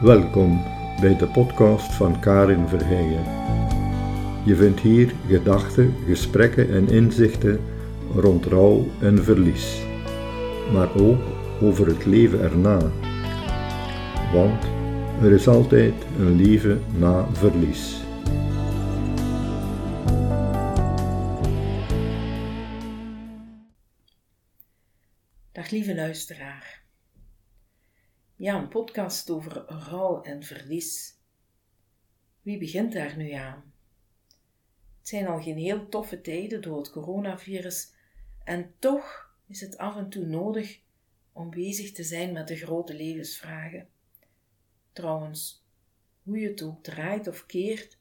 Welkom bij de podcast van Karin Verheijen. Je vindt hier gedachten, gesprekken en inzichten rond rouw en verlies, maar ook over het leven erna. Want er is altijd een leven na verlies. Lieve luisteraar. Ja, een podcast over rouw en verlies. Wie begint daar nu aan? Het zijn al geen heel toffe tijden door het coronavirus en toch is het af en toe nodig om bezig te zijn met de grote levensvragen. Trouwens, hoe je het ook draait of keert,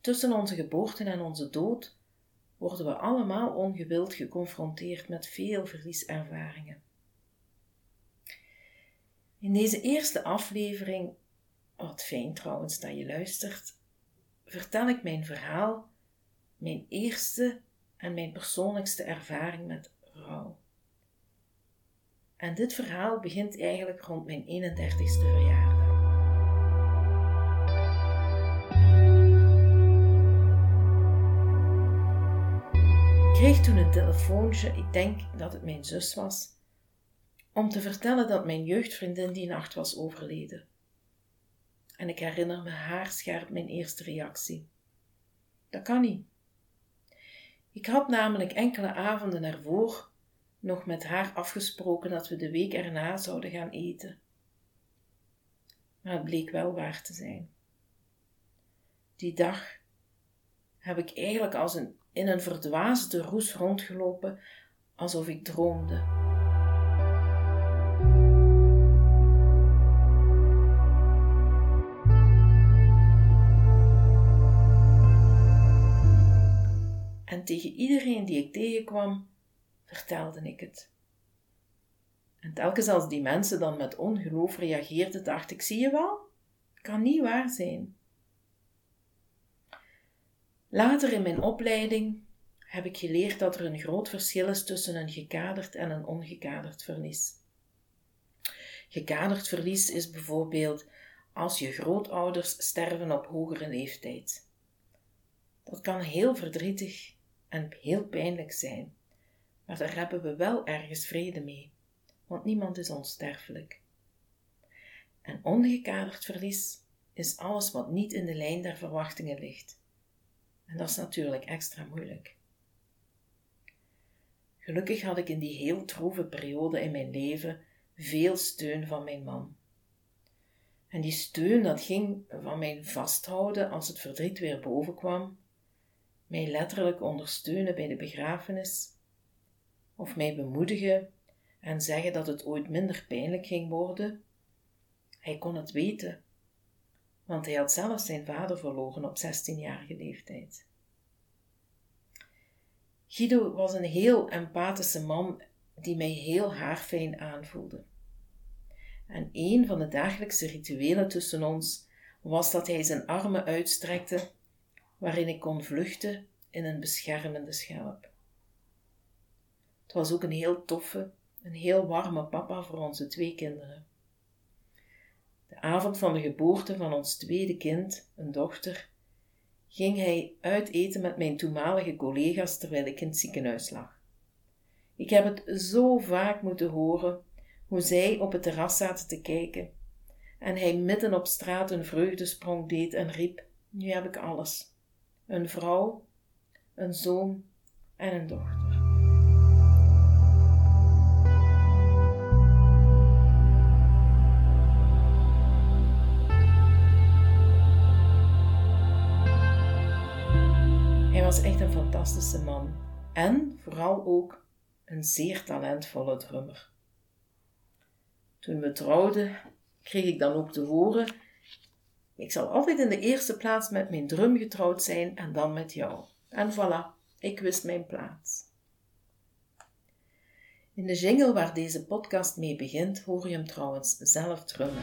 tussen onze geboorte en onze dood worden we allemaal ongewild geconfronteerd met veel verlieservaringen. In deze eerste aflevering, wat fijn trouwens dat je luistert, vertel ik mijn verhaal, mijn eerste en mijn persoonlijkste ervaring met rouw. En dit verhaal begint eigenlijk rond mijn 31ste verjaardag. Kreeg toen een telefoontje, ik denk dat het mijn zus was, om te vertellen dat mijn jeugdvriendin die nacht was overleden. En ik herinner me haarscherp mijn eerste reactie. Dat kan niet. Ik had namelijk enkele avonden ervoor nog met haar afgesproken dat we de week erna zouden gaan eten. Maar het bleek wel waar te zijn. Die dag heb ik eigenlijk als een, in een verdwaasde roes rondgelopen, alsof ik droomde. En tegen iedereen die ik tegenkwam, vertelde ik het. En telkens als die mensen dan met ongeloof reageerden, dacht ik: zie je wel, kan niet waar zijn. Later in mijn opleiding heb ik geleerd dat er een groot verschil is tussen een gekaderd en een ongekaderd verlies. Gekaderd verlies is bijvoorbeeld als je grootouders sterven op hogere leeftijd. Dat kan heel verdrietig en heel pijnlijk zijn, maar daar hebben we wel ergens vrede mee, want niemand is onsterfelijk. En ongekaderd verlies is alles wat niet in de lijn der verwachtingen ligt. En dat is natuurlijk extra moeilijk. Gelukkig had ik in die heel troeve periode in mijn leven veel steun van mijn man. En die steun dat ging van mijn vasthouden als het verdriet weer bovenkwam, mij letterlijk ondersteunen bij de begrafenis, of mij bemoedigen en zeggen dat het ooit minder pijnlijk ging worden. Hij kon het weten, want hij had zelf zijn vader verloren op 16-jarige leeftijd. Guido was een heel empathische man die mij heel haarfijn aanvoelde. En een van de dagelijkse rituelen tussen ons was dat hij zijn armen uitstrekte waarin ik kon vluchten in een beschermende schelp. Het was ook een heel toffe, een heel warme papa voor onze twee kinderen. De avond van de geboorte van ons tweede kind, een dochter, ging hij uit eten met mijn toenmalige collega's terwijl ik in het ziekenhuis lag. Ik heb het zo vaak moeten horen hoe zij op het terras zaten te kijken en hij midden op straat een vreugdesprong deed en riep: Nu heb ik alles een vrouw, een zoon en een dochter. Hij was echt een fantastische man en vooral ook een zeer talentvolle drummer. Toen we trouwden, kreeg ik dan ook te horen ik zal altijd in de eerste plaats met mijn drum getrouwd zijn en dan met jou. En voilà, ik wist mijn plaats. In de jingle waar deze podcast mee begint, hoor je hem trouwens zelf drummen.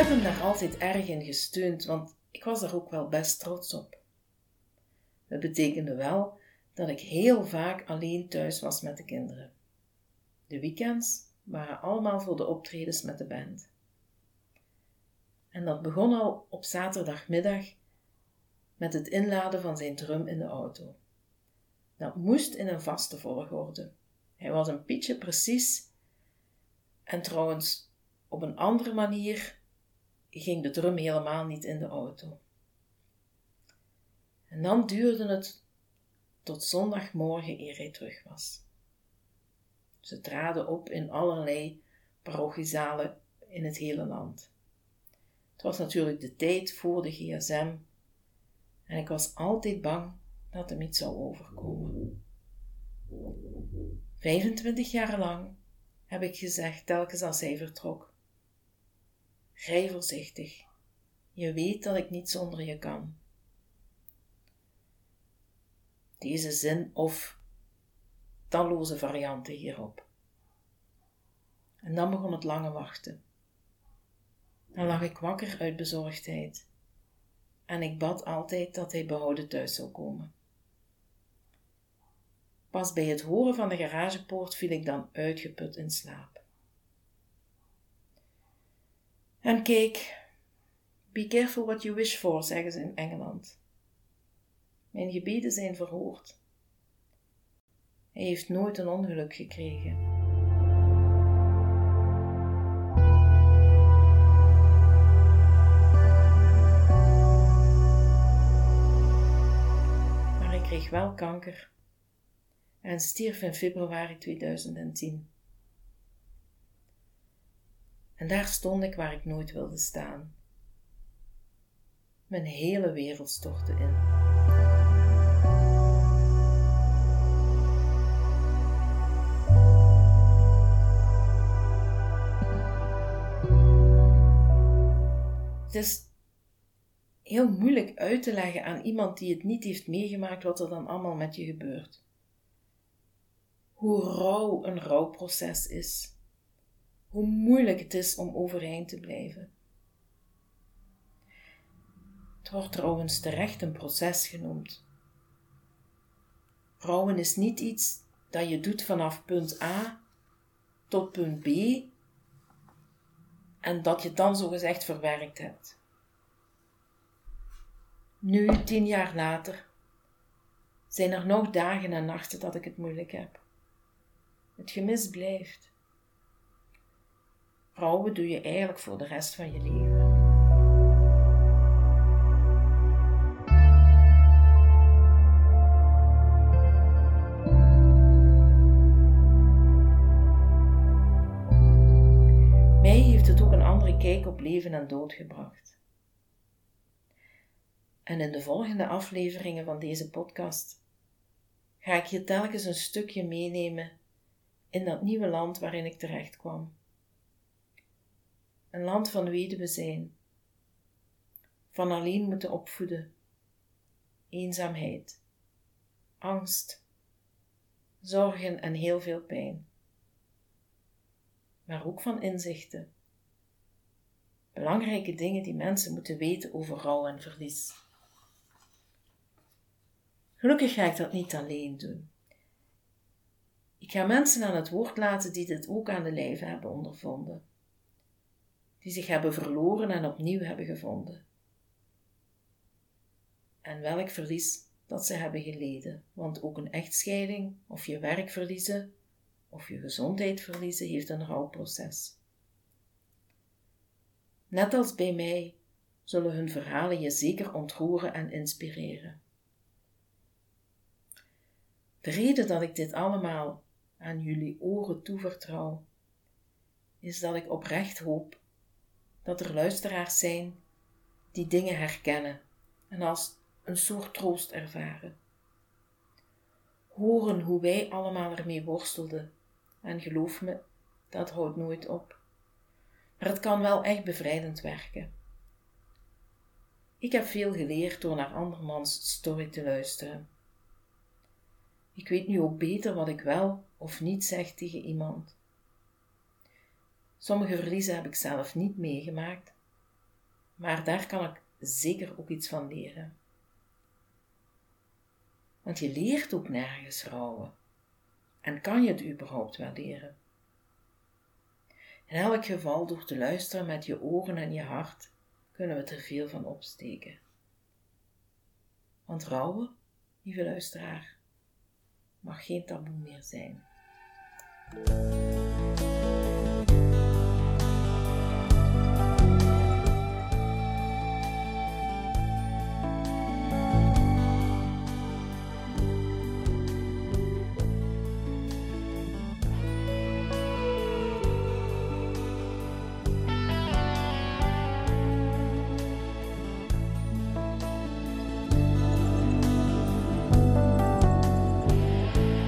Heb hem daar altijd erg in gesteund, want ik was er ook wel best trots op. Het betekende wel dat ik heel vaak alleen thuis was met de kinderen. De weekends waren allemaal voor de optredens met de band. En dat begon al op zaterdagmiddag met het inladen van zijn drum in de auto. Dat moest in een vaste volgorde. Hij was een pietje precies. En trouwens, op een andere manier ging de drum helemaal niet in de auto. En dan duurde het tot zondagmorgen eer hij terug was. Ze traden op in allerlei parochiezalen in het hele land. Het was natuurlijk de tijd voor de gsm en ik was altijd bang dat hem iets zou overkomen. 25 jaar lang heb ik gezegd telkens als hij vertrok: Rij voorzichtig, je weet dat ik niet zonder je kan. Deze zin of talloze varianten hierop. En dan begon het lange wachten. Dan lag ik wakker uit bezorgdheid en ik bad altijd dat hij behouden thuis zou komen. Pas bij het horen van de garagepoort viel ik dan uitgeput in slaap. En kijk, be careful what you wish for, zeggen ze in Engeland. Mijn gebeden zijn verhoord. Hij heeft nooit een ongeluk gekregen. Kreeg wel kanker en stierf in februari 2010. En daar stond ik waar ik nooit wilde staan. Mijn hele wereld stortte in. Het is heel moeilijk uit te leggen aan iemand die het niet heeft meegemaakt wat er dan allemaal met je gebeurt. Hoe rauw een rouwproces is. Hoe moeilijk het is om overeind te blijven. Het wordt trouwens terecht een proces genoemd. Rouwen is niet iets dat je doet vanaf punt A tot punt B en dat je dan zogezegd verwerkt hebt. Nu, tien jaar later, zijn er nog dagen en nachten dat ik het moeilijk heb. Het gemis blijft. Rouwen doe je eigenlijk voor de rest van je leven. kijk op leven en dood gebracht. En in de volgende afleveringen van deze podcast ga ik je telkens een stukje meenemen in dat nieuwe land waarin ik terecht kwam. Een land van weduwe zijn, van alleen moeten opvoeden, eenzaamheid, angst, zorgen en heel veel pijn, maar ook van inzichten Belangrijke dingen die mensen moeten weten over rouw en verlies. Gelukkig ga ik dat niet alleen doen. Ik ga mensen aan het woord laten die dit ook aan de lijve hebben ondervonden. Die zich hebben verloren en opnieuw hebben gevonden. En welk verlies dat ze hebben geleden. Want ook een echtscheiding, of je werk verliezen, of je gezondheid verliezen, heeft een rouwproces. Net als bij mij zullen hun verhalen je zeker ontroeren en inspireren. De reden dat ik dit allemaal aan jullie oren toevertrouw, is dat ik oprecht hoop dat er luisteraars zijn die dingen herkennen en als een soort troost ervaren. Horen hoe wij allemaal ermee worstelden en geloof me, dat houdt nooit op maar het kan wel echt bevrijdend werken. Ik heb veel geleerd door naar andermans story te luisteren. Ik weet nu ook beter wat ik wel of niet zeg tegen iemand. Sommige verliezen heb ik zelf niet meegemaakt, Maar daar kan ik zeker ook iets van leren. Want je leert ook nergens rouwen. En kan je het überhaupt wel leren? In elk geval, door te luisteren met je oren en je hart, kunnen we er veel van opsteken. Want rouwen, lieve luisteraar, mag geen taboe meer zijn.